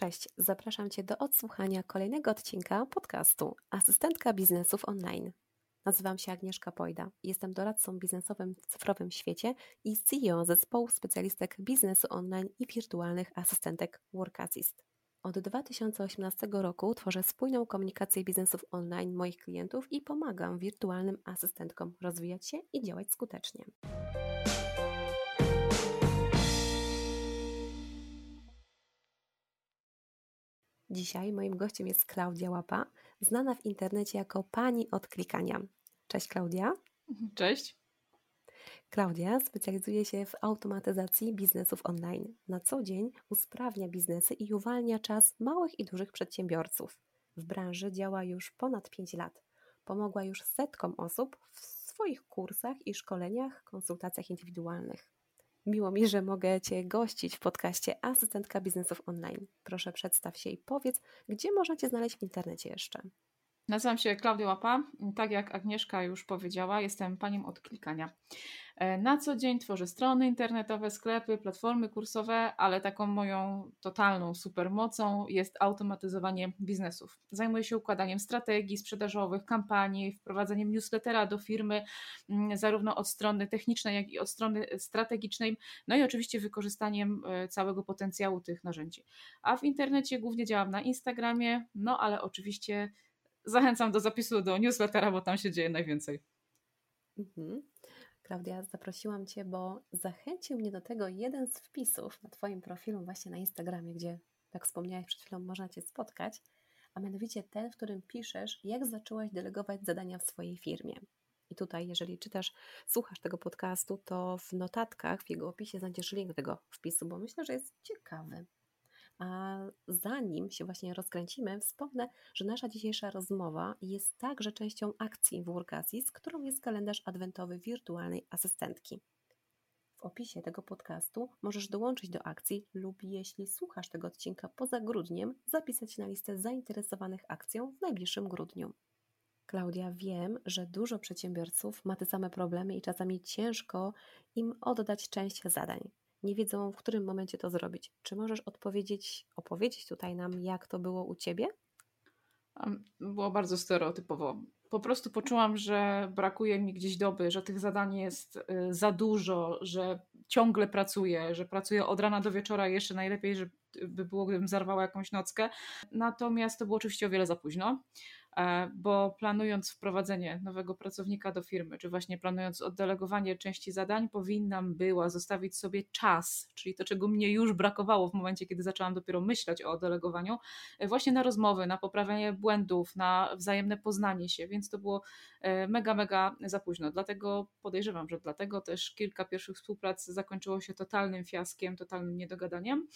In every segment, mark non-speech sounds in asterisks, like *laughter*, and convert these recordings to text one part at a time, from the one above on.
Cześć, zapraszam Cię do odsłuchania kolejnego odcinka podcastu Asystentka Biznesów Online. Nazywam się Agnieszka Pojda, jestem doradcą biznesowym w cyfrowym świecie i CEO zespołu specjalistek biznesu online i wirtualnych asystentek Workassist. Od 2018 roku tworzę spójną komunikację biznesów online moich klientów i pomagam wirtualnym asystentkom rozwijać się i działać skutecznie. Dzisiaj moim gościem jest Klaudia Łapa, znana w internecie jako pani od klikania. Cześć Klaudia. Cześć. Klaudia specjalizuje się w automatyzacji biznesów online. Na co dzień usprawnia biznesy i uwalnia czas małych i dużych przedsiębiorców. W branży działa już ponad 5 lat. Pomogła już setkom osób w swoich kursach i szkoleniach, konsultacjach indywidualnych. Miło mi, że mogę Cię gościć w podcaście Asystentka Biznesów Online. Proszę przedstaw się i powiedz, gdzie można Cię znaleźć w internecie jeszcze. Nazywam się Klaudia Łapa. Tak jak Agnieszka już powiedziała, jestem panią od klikania. E, na co dzień tworzę strony internetowe, sklepy, platformy kursowe, ale taką moją totalną supermocą jest automatyzowanie biznesów. Zajmuję się układaniem strategii sprzedażowych, kampanii, wprowadzeniem newslettera do firmy, mm, zarówno od strony technicznej, jak i od strony strategicznej, no i oczywiście wykorzystaniem e, całego potencjału tych narzędzi. A w internecie głównie działam na Instagramie, no ale oczywiście zachęcam do zapisu do newslettera, bo tam się dzieje najwięcej. Mhm. Klaudia, zaprosiłam Cię, bo zachęcił mnie do tego jeden z wpisów na Twoim profilu właśnie na Instagramie, gdzie, jak wspomniałeś przed chwilą, można Cię spotkać, a mianowicie ten, w którym piszesz, jak zaczęłaś delegować zadania w swojej firmie. I tutaj, jeżeli czytasz, słuchasz tego podcastu, to w notatkach, w jego opisie znajdziesz link do tego wpisu, bo myślę, że jest ciekawy. A zanim się właśnie rozkręcimy, wspomnę, że nasza dzisiejsza rozmowa jest także częścią akcji Workasis, którą jest kalendarz adwentowy wirtualnej asystentki. W opisie tego podcastu możesz dołączyć do akcji lub jeśli słuchasz tego odcinka poza grudniem, zapisać się na listę zainteresowanych akcją w najbliższym grudniu. Klaudia, wiem, że dużo przedsiębiorców ma te same problemy i czasami ciężko im oddać część zadań nie wiedzą, w którym momencie to zrobić. Czy możesz odpowiedzieć, opowiedzieć tutaj nam, jak to było u ciebie? Było bardzo stereotypowo. Po prostu poczułam, że brakuje mi gdzieś doby, że tych zadań jest y, za dużo, że ciągle pracuję, że pracuję od rana do wieczora, jeszcze najlepiej, żeby było, gdybym zarwała jakąś nockę. Natomiast to było oczywiście o wiele za późno. E, bo planując wprowadzenie nowego pracownika do firmy, czy właśnie planując oddelegowanie części zadań, powinnam była zostawić sobie czas, czyli to, czego mnie już brakowało w momencie, kiedy zaczęłam dopiero myśleć o oddelegowaniu, e, właśnie na rozmowy, na poprawianie błędów, na wzajemne poznanie się, więc to było e, mega, mega za późno. Dlatego podejrzewam, że dlatego też kilka pierwszych współprac zakończyło się totalnym fiaskiem, totalnym niedogadaniem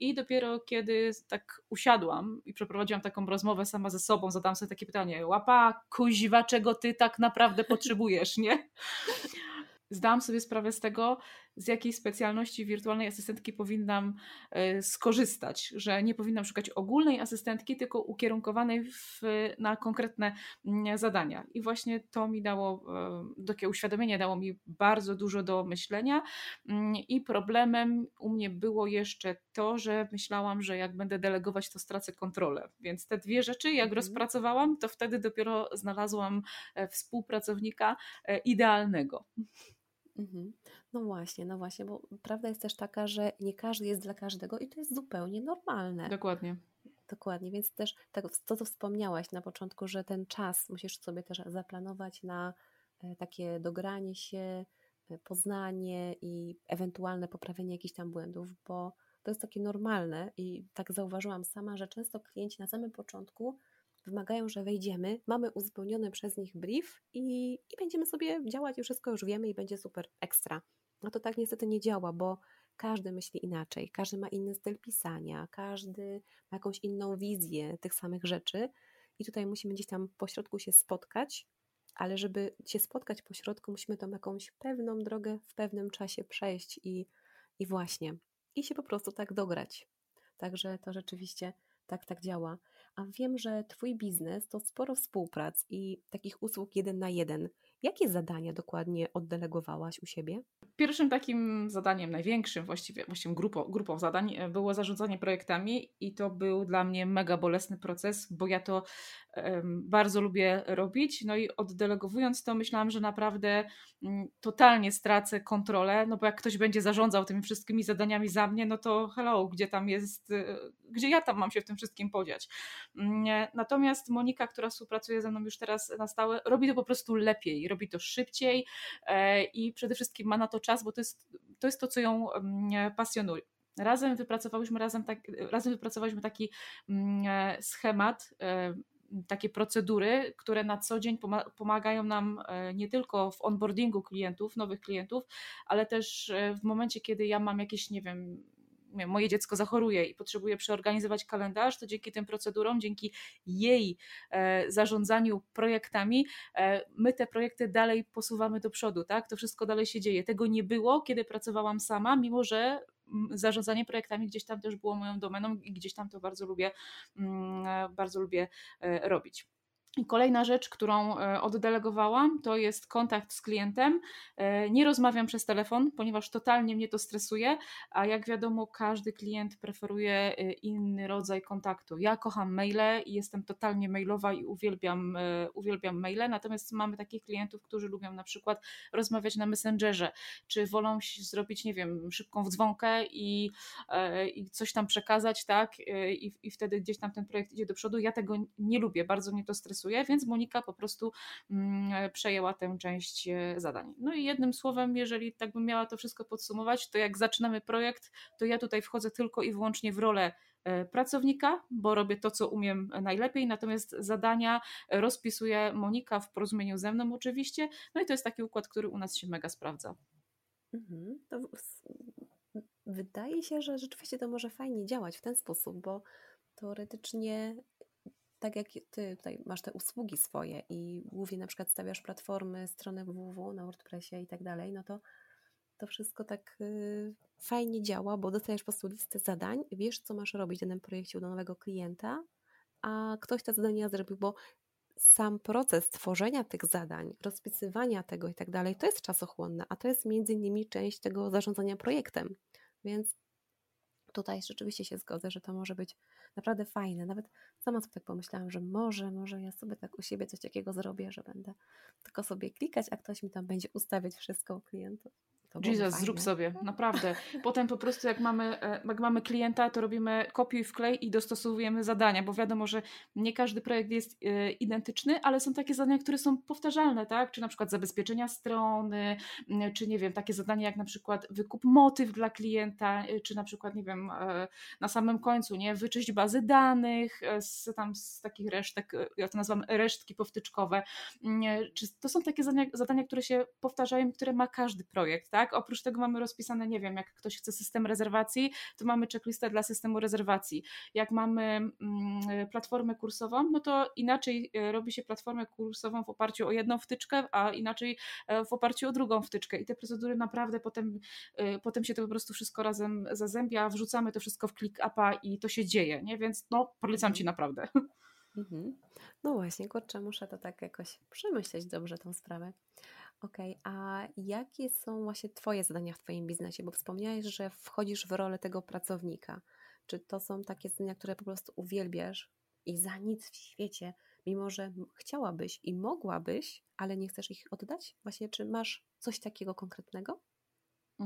i dopiero kiedy tak usiadłam i przeprowadziłam taką rozmowę sama ze sobą, zadałam sobie takie takie pytanie, łapa, kuźwa, czego ty tak naprawdę potrzebujesz, nie? *laughs* Zdałam sobie sprawę z tego, z jakiej specjalności wirtualnej asystentki powinnam e, skorzystać, że nie powinnam szukać ogólnej asystentki, tylko ukierunkowanej w, na konkretne mm, zadania. I właśnie to mi dało, e, takie uświadomienie dało mi bardzo dużo do myślenia mm, i problemem u mnie było jeszcze to, że myślałam, że jak będę delegować, to stracę kontrolę. Więc te dwie rzeczy, jak mhm. rozpracowałam, to wtedy dopiero znalazłam e, współpracownika idealnego. Mhm. No właśnie, no właśnie, bo prawda jest też taka, że nie każdy jest dla każdego i to jest zupełnie normalne. Dokładnie. Dokładnie, więc też tak, to, co wspomniałaś na początku, że ten czas musisz sobie też zaplanować na e, takie dogranie się, e, poznanie i ewentualne poprawienie jakichś tam błędów, bo to jest takie normalne i tak zauważyłam sama, że często klienci na samym początku wymagają, że wejdziemy, mamy uzupełniony przez nich brief i, i będziemy sobie działać i wszystko już wiemy i będzie super ekstra. No to tak niestety nie działa, bo każdy myśli inaczej, każdy ma inny styl pisania, każdy ma jakąś inną wizję tych samych rzeczy i tutaj musimy gdzieś tam pośrodku się spotkać, ale żeby się spotkać pośrodku, musimy tą jakąś pewną drogę w pewnym czasie przejść i, i właśnie, i się po prostu tak dograć. Także to rzeczywiście tak, tak działa. A wiem, że Twój biznes to sporo współprac i takich usług jeden na jeden. Jakie zadania dokładnie oddelegowałaś u siebie? Pierwszym takim zadaniem, największym właściwie, właściwie grupą, grupą zadań e, było zarządzanie projektami i to był dla mnie mega bolesny proces, bo ja to um, bardzo lubię robić. No i oddelegowując to, myślałam, że naprawdę um, totalnie stracę kontrolę, no bo jak ktoś będzie zarządzał tymi wszystkimi zadaniami za mnie, no to hello, gdzie tam jest, e, gdzie ja tam mam się w tym wszystkim podziać. Um, natomiast Monika, która współpracuje ze mną już teraz na stałe, robi to po prostu lepiej, robi to szybciej e, i przede wszystkim ma na to czas, bo to jest to, jest to co ją pasjonuje. Razem wypracowałyśmy, razem, tak, razem wypracowałyśmy taki mm, e, schemat, e, takie procedury, które na co dzień pomagają nam nie tylko w onboardingu klientów, nowych klientów, ale też w momencie, kiedy ja mam jakieś, nie wiem, moje dziecko zachoruje i potrzebuje przeorganizować kalendarz, to dzięki tym procedurom, dzięki jej e, zarządzaniu projektami, e, my te projekty dalej posuwamy do przodu, tak? To wszystko dalej się dzieje. Tego nie było, kiedy pracowałam sama, mimo że zarządzanie projektami gdzieś tam też było moją domeną i gdzieś tam to bardzo lubię, mm, e, bardzo lubię robić. Kolejna rzecz, którą e, oddelegowałam, to jest kontakt z klientem. E, nie rozmawiam przez telefon, ponieważ totalnie mnie to stresuje, a jak wiadomo, każdy klient preferuje e, inny rodzaj kontaktu. Ja kocham maile i jestem totalnie mailowa i uwielbiam, uwielbiam maile, natomiast mamy takich klientów, którzy lubią na przykład rozmawiać na Messengerze, czy wolą zrobić, nie wiem, szybką dzwonkę i, i coś tam przekazać, tak, I, i wtedy gdzieś tam ten projekt idzie do przodu. Ja tego nie lubię, bardzo mnie to stresuje więc Monika po prostu mm, przejęła tę część e, zadań. No i jednym słowem, jeżeli tak bym miała to wszystko podsumować, to jak zaczynamy projekt, to ja tutaj wchodzę tylko i wyłącznie w rolę e, pracownika, bo robię to, co umiem najlepiej, natomiast zadania rozpisuje Monika w porozumieniu ze mną oczywiście, no i to jest taki układ, który u nas się mega sprawdza. Mhm. wydaje się, że rzeczywiście to może fajnie działać w ten sposób, bo teoretycznie tak jak ty tutaj masz te usługi swoje i głównie na przykład stawiasz platformy, strony www na WordPressie i tak dalej, no to to wszystko tak y, fajnie działa, bo dostajesz po prostu listę zadań, wiesz co masz robić w danym projekcie do nowego klienta, a ktoś te zadania zrobił, bo sam proces tworzenia tych zadań, rozpisywania tego i tak dalej, to jest czasochłonne, a to jest między innymi część tego zarządzania projektem. Więc tutaj rzeczywiście się zgodzę, że to może być naprawdę fajne. Nawet sama sobie tak pomyślałam, że może, może ja sobie tak u siebie coś takiego zrobię, że będę tylko sobie klikać, a ktoś mi tam będzie ustawiać wszystko u klientów. Jesus, zrób sobie, *laughs* naprawdę. Potem po prostu jak mamy, e, jak mamy klienta, to robimy kopiuj wklej i dostosowujemy zadania, bo wiadomo, że nie każdy projekt jest e, identyczny, ale są takie zadania, które są powtarzalne, tak? Czy na przykład zabezpieczenia strony, czy nie wiem, takie zadania jak na przykład wykup motyw dla klienta, e, czy na przykład, nie wiem, na samym końcu, nie, wyczyść bazy danych z tam z takich resztek, ja to nazywam resztki powtyczkowe. Czy to są takie zadania, zadania które się powtarzają, które ma każdy projekt, tak? Tak? Oprócz tego mamy rozpisane, nie wiem, jak ktoś chce system rezerwacji, to mamy checklistę dla systemu rezerwacji. Jak mamy mm, platformę kursową, no to inaczej e, robi się platformę kursową w oparciu o jedną wtyczkę, a inaczej e, w oparciu o drugą wtyczkę. I te procedury naprawdę potem, e, potem się to po prostu wszystko razem zazębia, wrzucamy to wszystko w ClickUpa i to się dzieje, nie? Więc no, polecam Ci naprawdę. Mhm. No właśnie, kurczę, muszę to tak jakoś przemyśleć dobrze tą sprawę. Okej, a jakie są właśnie Twoje zadania w Twoim biznesie? Bo wspomniałeś, że wchodzisz w rolę tego pracownika. Czy to są takie zadania, które po prostu uwielbiasz i za nic w świecie, mimo że chciałabyś i mogłabyś, ale nie chcesz ich oddać? Właśnie, czy masz coś takiego konkretnego?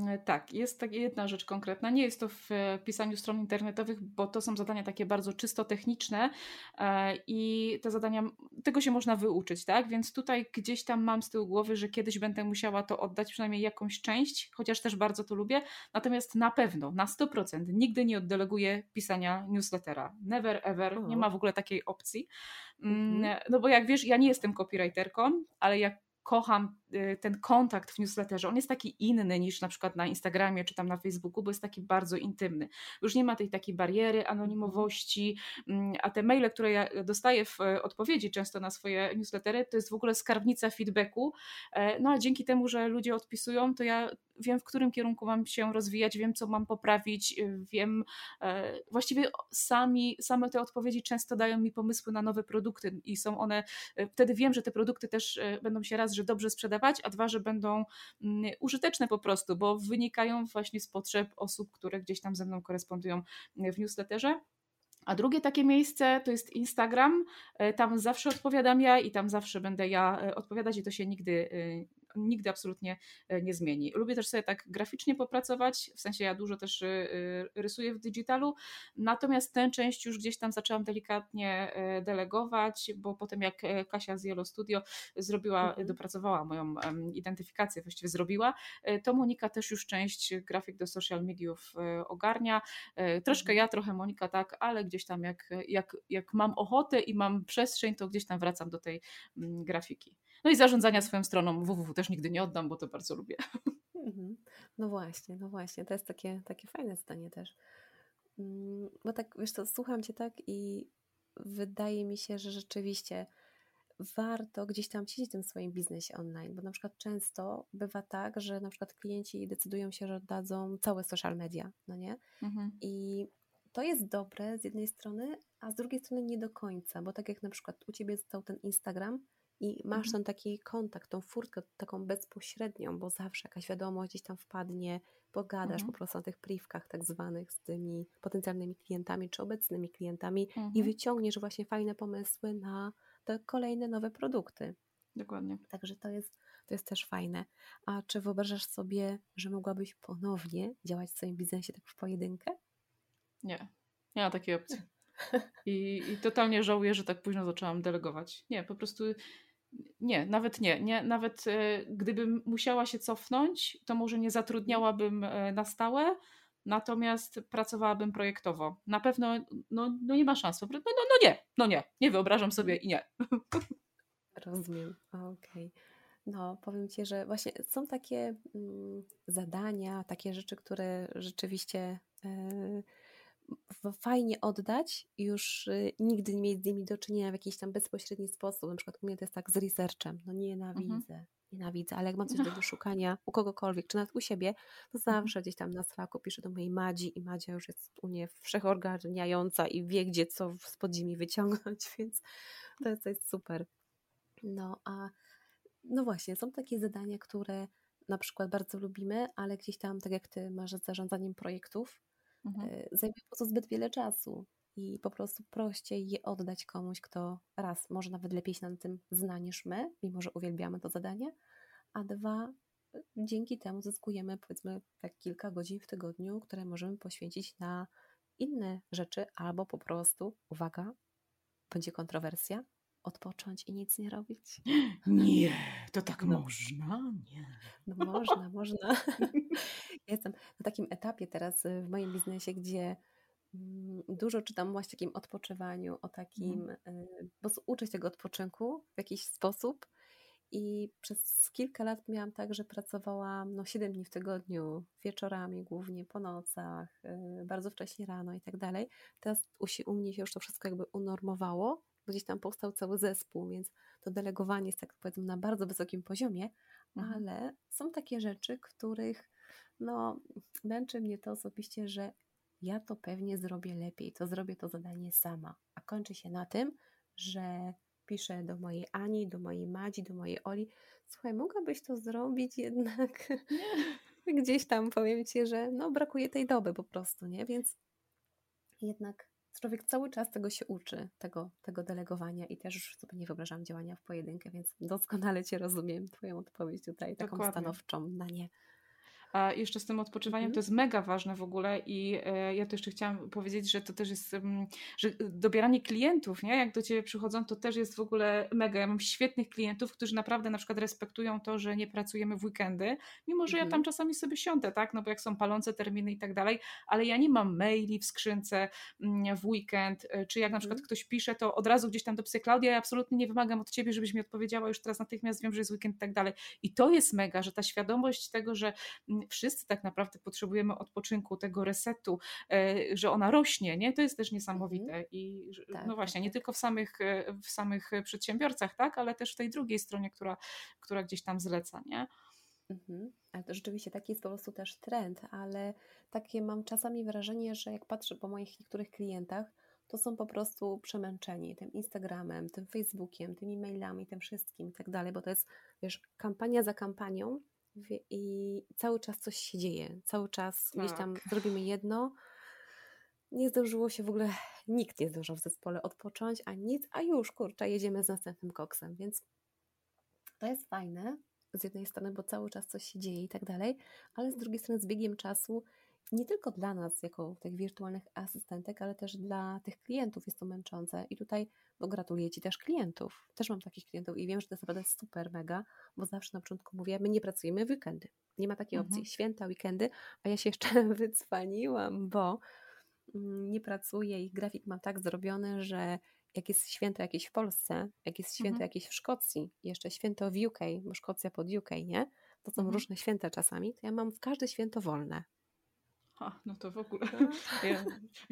E, tak, jest tak jedna rzecz konkretna. Nie jest to w e, pisaniu stron internetowych, bo to są zadania takie bardzo czysto techniczne e, i te zadania, tego się można wyuczyć, tak? Więc tutaj gdzieś tam mam z tyłu głowy, że kiedyś będę musiała to oddać, przynajmniej jakąś część, chociaż też bardzo to lubię. Natomiast na pewno, na 100% nigdy nie oddeleguję pisania newslettera. Never ever, nie ma w ogóle takiej opcji. Mm, mhm. No bo jak wiesz, ja nie jestem copywriterką, ale jak kocham y, ten kontakt w newsletterze. On jest taki inny niż na przykład na Instagramie czy tam na Facebooku, bo jest taki bardzo intymny. Już nie ma tej takiej bariery anonimowości, mm, a te maile, które ja dostaję w e, odpowiedzi często na swoje newslettery, to jest w ogóle skarbnica feedbacku. E, no a dzięki temu, że ludzie odpisują, to ja wiem w którym kierunku mam się rozwijać, wiem co mam poprawić, wiem, właściwie sami, same te odpowiedzi często dają mi pomysły na nowe produkty i są one, wtedy wiem, że te produkty też będą się raz, że dobrze sprzedawać, a dwa, że będą mm, użyteczne po prostu, bo wynikają właśnie z potrzeb osób, które gdzieś tam ze mną korespondują w newsletterze. A drugie takie miejsce to jest Instagram. E, tam zawsze odpowiadam ja i tam zawsze będę ja e, odpowiadać i to się nigdy e, nigdy absolutnie e, nie zmieni. Lubię też sobie tak graficznie popracować, w sensie ja dużo też e, e, rysuję w digitalu, natomiast tę część już gdzieś tam zaczęłam delikatnie delegować, bo potem jak Kasia z Yellow Studio zrobiła, mhm. dopracowała moją identyfikację, właściwie zrobiła, to Monika też już część grafik do social mediów ogarnia. Troszkę mhm. ja, trochę Monika tak, ale gdzieś tam jak, jak, jak mam ochotę i mam przestrzeń, to gdzieś tam wracam do tej mm, grafiki. No i zarządzania swoją stroną www też nigdy nie oddam, bo to bardzo lubię. Mhm. No właśnie, no właśnie. To jest takie, takie fajne zdanie też. Mm, bo tak, wiesz co, słucham Cię tak i wydaje mi się, że rzeczywiście warto gdzieś tam siedzieć w tym swoim biznesie online, bo na przykład często bywa tak, że na przykład klienci decydują się, że dadzą całe social media, no nie? Mhm. I to jest dobre z jednej strony, a z drugiej strony nie do końca, bo tak jak na przykład u Ciebie został ten Instagram, i masz mhm. ten taki kontakt, tą furtkę taką bezpośrednią, bo zawsze jakaś wiadomość gdzieś tam wpadnie, pogadasz mhm. po prostu na tych priwkach tak zwanych z tymi potencjalnymi klientami czy obecnymi klientami mhm. i wyciągniesz właśnie fajne pomysły na te kolejne nowe produkty. Dokładnie. Także to jest, to jest też fajne. A czy wyobrażasz sobie, że mogłabyś ponownie działać w swoim biznesie tak w pojedynkę? Nie, nie ma takiej opcji. I, I totalnie żałuję, że tak późno zaczęłam delegować. Nie, po prostu nie, nawet nie. nie nawet e, gdybym musiała się cofnąć, to może nie zatrudniałabym e, na stałe, natomiast pracowałabym projektowo. Na pewno no, no nie ma szans. No, no, no nie, no nie, nie wyobrażam sobie i nie. Rozumiem, okej. Okay. No, powiem Ci, że właśnie są takie mm, zadania, takie rzeczy, które rzeczywiście y, fajnie oddać i już y, nigdy nie mieć z nimi do czynienia w jakiś tam bezpośredni sposób. Na przykład u mnie to jest tak z researchem. No nienawidzę, mhm. nienawidzę, ale jak mam coś do *laughs* wyszukania u kogokolwiek, czy nawet u siebie, to mhm. zawsze gdzieś tam na Slacku piszę do mojej Madzi i Madzia już jest u mnie wszechorganiająca i wie, gdzie co z podziemi wyciągnąć, *laughs* więc to jest, to jest super. No a no właśnie, są takie zadania, które na przykład bardzo lubimy, ale gdzieś tam, tak jak ty masz z zarządzaniem projektów, mhm. E, zajmuje po to zbyt wiele czasu i po prostu prościej je oddać komuś, kto raz może nawet lepiej się na tym zna niż my, mimo że uwielbiamy to zadanie, a dwa e, dzięki temu zyskujemy powiedzmy tak kilka godzin w tygodniu, które możemy poświęcić na inne rzeczy albo po prostu, uwaga, będzie kontrowersja, odpocząć i nic nie robić? Nie, to tak no. można? Nie. No można, można. *laughs* Jestem na takim etapie teraz y, w moim biznesie, gdzie mm, dużo czytam właśnie o takim odpoczywaniu, o takim, mm. bo uczę się tego odpoczynku w jakiś sposób i przez kilka lat miałam tak, że pracowałam no, 7 dni w tygodniu, wieczorami głównie, po nocach, y, bardzo wcześnie rano i tak dalej. Teraz u, mnie się już to wszystko jakby unormowało gdzieś tam powstał cały zespół, więc to delegowanie jest tak powiedzmy na bardzo wysokim poziomie, mhm. ale są takie rzeczy, których no męczy mnie to osobiście, że ja to pewnie zrobię lepiej, to zrobię to zadanie sama, a kończy się na tym, że piszę do mojej Ani, do mojej Madzi, do mojej Oli, słuchaj, mogłabyś to zrobić jednak *laughs* gdzieś tam, powiem Ci, że no brakuje tej doby po prostu, nie, więc jednak człowiek cały czas tego się uczy, tego, tego delegowania i też już sobie nie wyobrażam działania w pojedynkę, więc doskonale Cię rozumiem, Twoją odpowiedź tutaj, taką Dokładnie. stanowczą na nie. A jeszcze z tym odpoczywaniem -hmm. to jest mega ważne w ogóle i e, ja to jeszcze chciałam powiedzieć, że to też jest, mm, że dobieranie klientów, nie? Jak do Ciebie przychodzą, to też jest w ogóle mega. Ja mam świetnych klientów, którzy naprawdę na przykład respektują to, że nie pracujemy w weekendy, mimo że -hmm. ja tam mhm. czasami sobie siądę, tak? No bo jak są palące terminy i tak dalej, ale ja nie mam maili w skrzynce mm, w weekend, e, czy jak na przykład -hmm. ktoś pisze, to od razu gdzieś tam dopiszę, Klaudia, ja absolutnie nie wymagam od Ciebie, żebyś mi odpowiedziała już teraz natychmiast, wiem, że jest weekend i tak dalej. I to jest mega, że ta świadomość tego, że mm, wszyscy tak naprawdę potrzebujemy odpoczynku, tego resetu, e, że ona rośnie, nie? To jest też niesamowite. Mhm. I tak, no właśnie, tak, nie tak. tylko w samych, e, w samych przedsiębiorcach, tak, ale też w tej drugiej stronie, która, która gdzieś tam zleca, nie? Mhm. Ale to rzeczywiście taki jest po prostu też trend, ale takie mam czasami wrażenie, że jak patrzę po moich niektórych klientach, to są po prostu przemęczeni tym Instagramem, tym Facebookiem, tymi mailami, tym wszystkim i tak dalej, bo to jest, wiesz, kampania za kampanią i cały czas coś się dzieje, cały czas tak. gdzieś tam tak. zrobimy jedno, nie zdążyło się w ogóle, nikt nie zdążył w zespole odpocząć, a nic, a już, kurczę, jedziemy z następnym koksem, więc to jest fajne z jednej strony, bo cały czas coś się dzieje i tak dalej, ale z drugiej strony z biegiem czasu nie tylko dla nas, jako tych wirtualnych asystentek, ale też dla tych klientów jest to męczące. I tutaj no, gratuluję Ci też klientów. Też mam takich klientów i wiem, że to jest naprawdę super, mega, bo zawsze na początku mówię, my nie pracujemy w weekendy. Nie ma takiej mhm. opcji. Święta, weekendy, a ja się jeszcze *laughs* wycwaniłam, bo mm, nie pracuję i grafik mam tak zrobiony, że jak jest święto jakieś w Polsce, jak jest święto mhm. jakieś w Szkocji, jeszcze święto w UK, bo Szkocja pod UK, nie? To są mhm. różne święta czasami, to ja mam w każde święto wolne. A, no to w ogóle. Ja,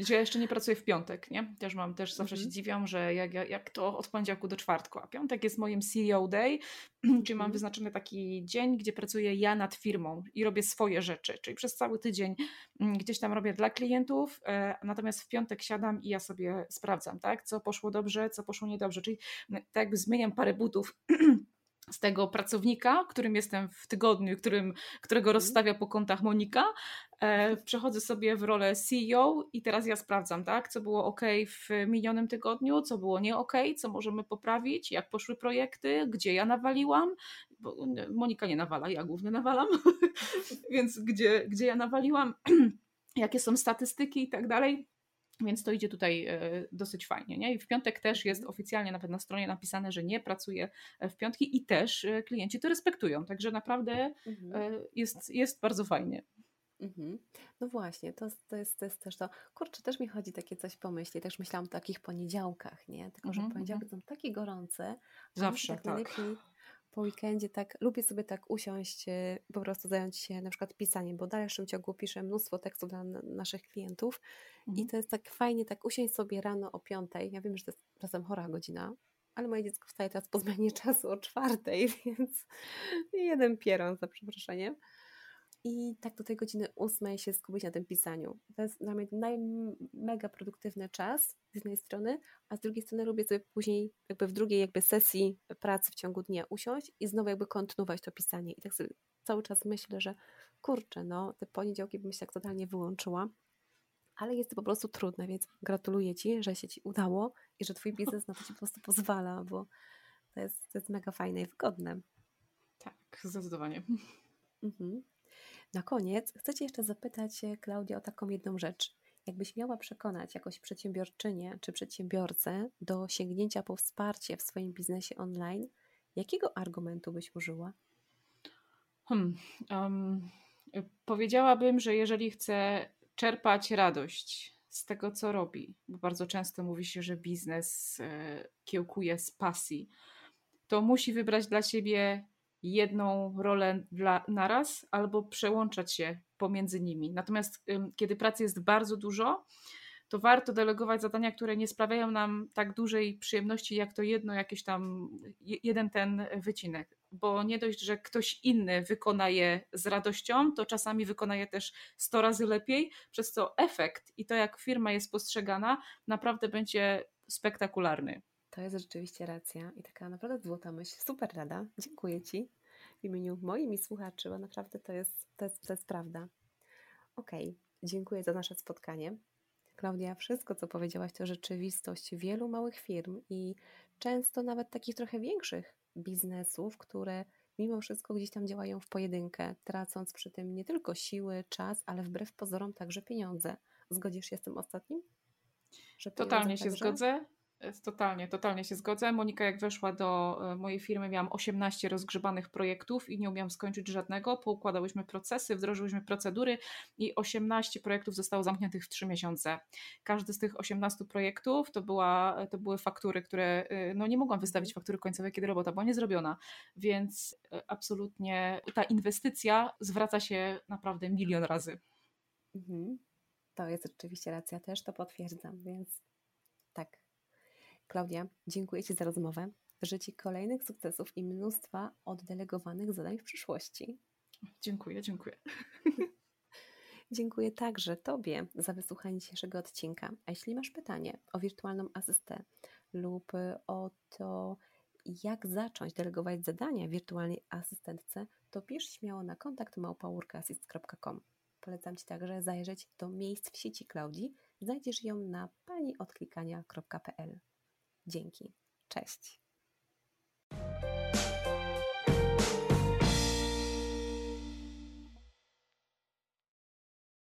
ja jeszcze nie pracuję w piątek, nie? Też mam, też zawsze się mhm. dziwią, że jak, jak to od poniedziałku do czwartku, a piątek jest moim CEO day, *clears throat* czyli mam mhm. wyznaczony taki dzień, gdzie pracuję ja nad firmą i robię swoje rzeczy, czyli przez cały tydzień mm, gdzieś tam robię dla klientów, e, natomiast w piątek siadam i ja sobie sprawdzam, tak? Co poszło dobrze, co poszło niedobrze, czyli mm, tak jakby zmieniam parę butów *clears throat* z tego pracownika, którym jestem w tygodniu, którym, którego mhm. rozstawia po kątach Monika, e, przechodzę sobie w rolę CEO i teraz ja sprawdzam, tak, co było ok w minionym tygodniu, co było nie ok, co możemy poprawić, jak poszły projekty, gdzie ja nawaliłam, bo Monika nie nawala, ja głównie nawalam, *laughs* więc gdzie, gdzie ja nawaliłam, *clears throat* jakie są statystyki i tak dalej. Więc to idzie tutaj e, dosyć fajnie. Nie? I w piątek też jest mhm. oficjalnie nawet na stronie napisane, że nie pracuje w piątki i też e, klienci to respektują. Także naprawdę mhm. E, jest, jest bardzo fajnie. Mhm. No właśnie, to, to, jest, to jest też to. Kurczę, też mi chodzi takie coś pomyśleć. Też myślałam o takich poniedziałkach, nie? Tylko, że poniedziałki są takie gorące. Zawsze, tak. tak po weekendzie tak, lubię sobie tak usiąść, e, po prostu zająć się na przykład pisaniem, bo w dalszym ciągu piszę mnóstwo tekstów dla naszych klientów mhm. i to jest tak fajnie, tak usiąść sobie rano o piątej, ja wiem, że to jest czasem chora godzina, ale moje dziecko wstaje teraz po zmianie czasu o czwartej, *laughs* więc jeden pieron za przeproszeniem i tak do tej godziny ósmej się skupić na tym pisaniu. To jest dla mnie najmega produktywny czas z jednej strony, a z drugiej strony lubię sobie później jakby w drugiej jakby sesji pracy w ciągu dnia usiąść i znowu jakby kontynuować to pisanie. I tak sobie cały czas myślę, że kurczę, no te poniedziałki bym się tak totalnie wyłączyła, ale jest to po prostu trudne, więc gratuluję Ci, że się Ci udało i że Twój biznes na to Ci po prostu pozwala, bo to jest, to jest mega fajne i wygodne. Tak, zdecydowanie. Mhm. Na koniec chcę Cię jeszcze zapytać, Klaudia, o taką jedną rzecz. Jakbyś miała przekonać jakąś przedsiębiorczynię czy przedsiębiorcę do sięgnięcia po wsparcie w swoim biznesie online, jakiego argumentu byś użyła? Hmm, um, powiedziałabym, że jeżeli chce czerpać radość z tego, co robi, bo bardzo często mówi się, że biznes e, kiełkuje z pasji, to musi wybrać dla siebie jedną rolę dla, naraz albo przełączać się pomiędzy nimi. Natomiast kiedy pracy jest bardzo dużo, to warto delegować zadania, które nie sprawiają nam tak dużej przyjemności, jak to jedno, jakiś tam jeden ten wycinek. Bo nie dość, że ktoś inny wykona je z radością, to czasami wykona je też 100 razy lepiej, przez co efekt i to, jak firma jest postrzegana, naprawdę będzie spektakularny. To jest rzeczywiście racja i taka naprawdę złota myśl. Super rada. Dziękuję Ci w imieniu moim i słuchaczy, bo naprawdę to jest, to jest, to jest prawda. Okej, okay. dziękuję za nasze spotkanie. Klaudia, wszystko co powiedziałaś to rzeczywistość wielu małych firm i często nawet takich trochę większych biznesów, które mimo wszystko gdzieś tam działają w pojedynkę, tracąc przy tym nie tylko siły, czas, ale wbrew pozorom także pieniądze. Zgodzisz się z tym ostatnim? Totalnie się także? zgodzę. Totalnie, totalnie się zgodzę. Monika, jak weszła do e, mojej firmy, miałam 18 rozgrzebanych projektów i nie umiałam skończyć żadnego. Poukładałyśmy procesy, wdrożyłyśmy procedury i 18 projektów zostało zamkniętych w 3 miesiące. Każdy z tych 18 projektów to, była, to były faktury, które e, no nie mogłam wystawić mhm. faktury końcowej, kiedy robota była niezrobiona. Więc e, absolutnie ta inwestycja zwraca się naprawdę milion razy. Mhm. To jest rzeczywiście racja, też to potwierdzam, więc tak, Klaudia, dziękuję Ci za rozmowę. Życzę Ci kolejnych sukcesów i mnóstwa oddelegowanych zadań w przyszłości. Dziękuję, dziękuję. *laughs* Dziękuję także Tobie za wysłuchanie dzisiejszego odcinka. A jeśli masz pytanie o wirtualną asystę lub o to, jak zacząć delegować zadania wirtualnej asystentce, to pisz śmiało na kontakt małpaurkaassist.com. Polecam Ci także zajrzeć do miejsc w sieci Klaudii. Znajdziesz ją na paniodklikania.pl. Dzięki. Cześć.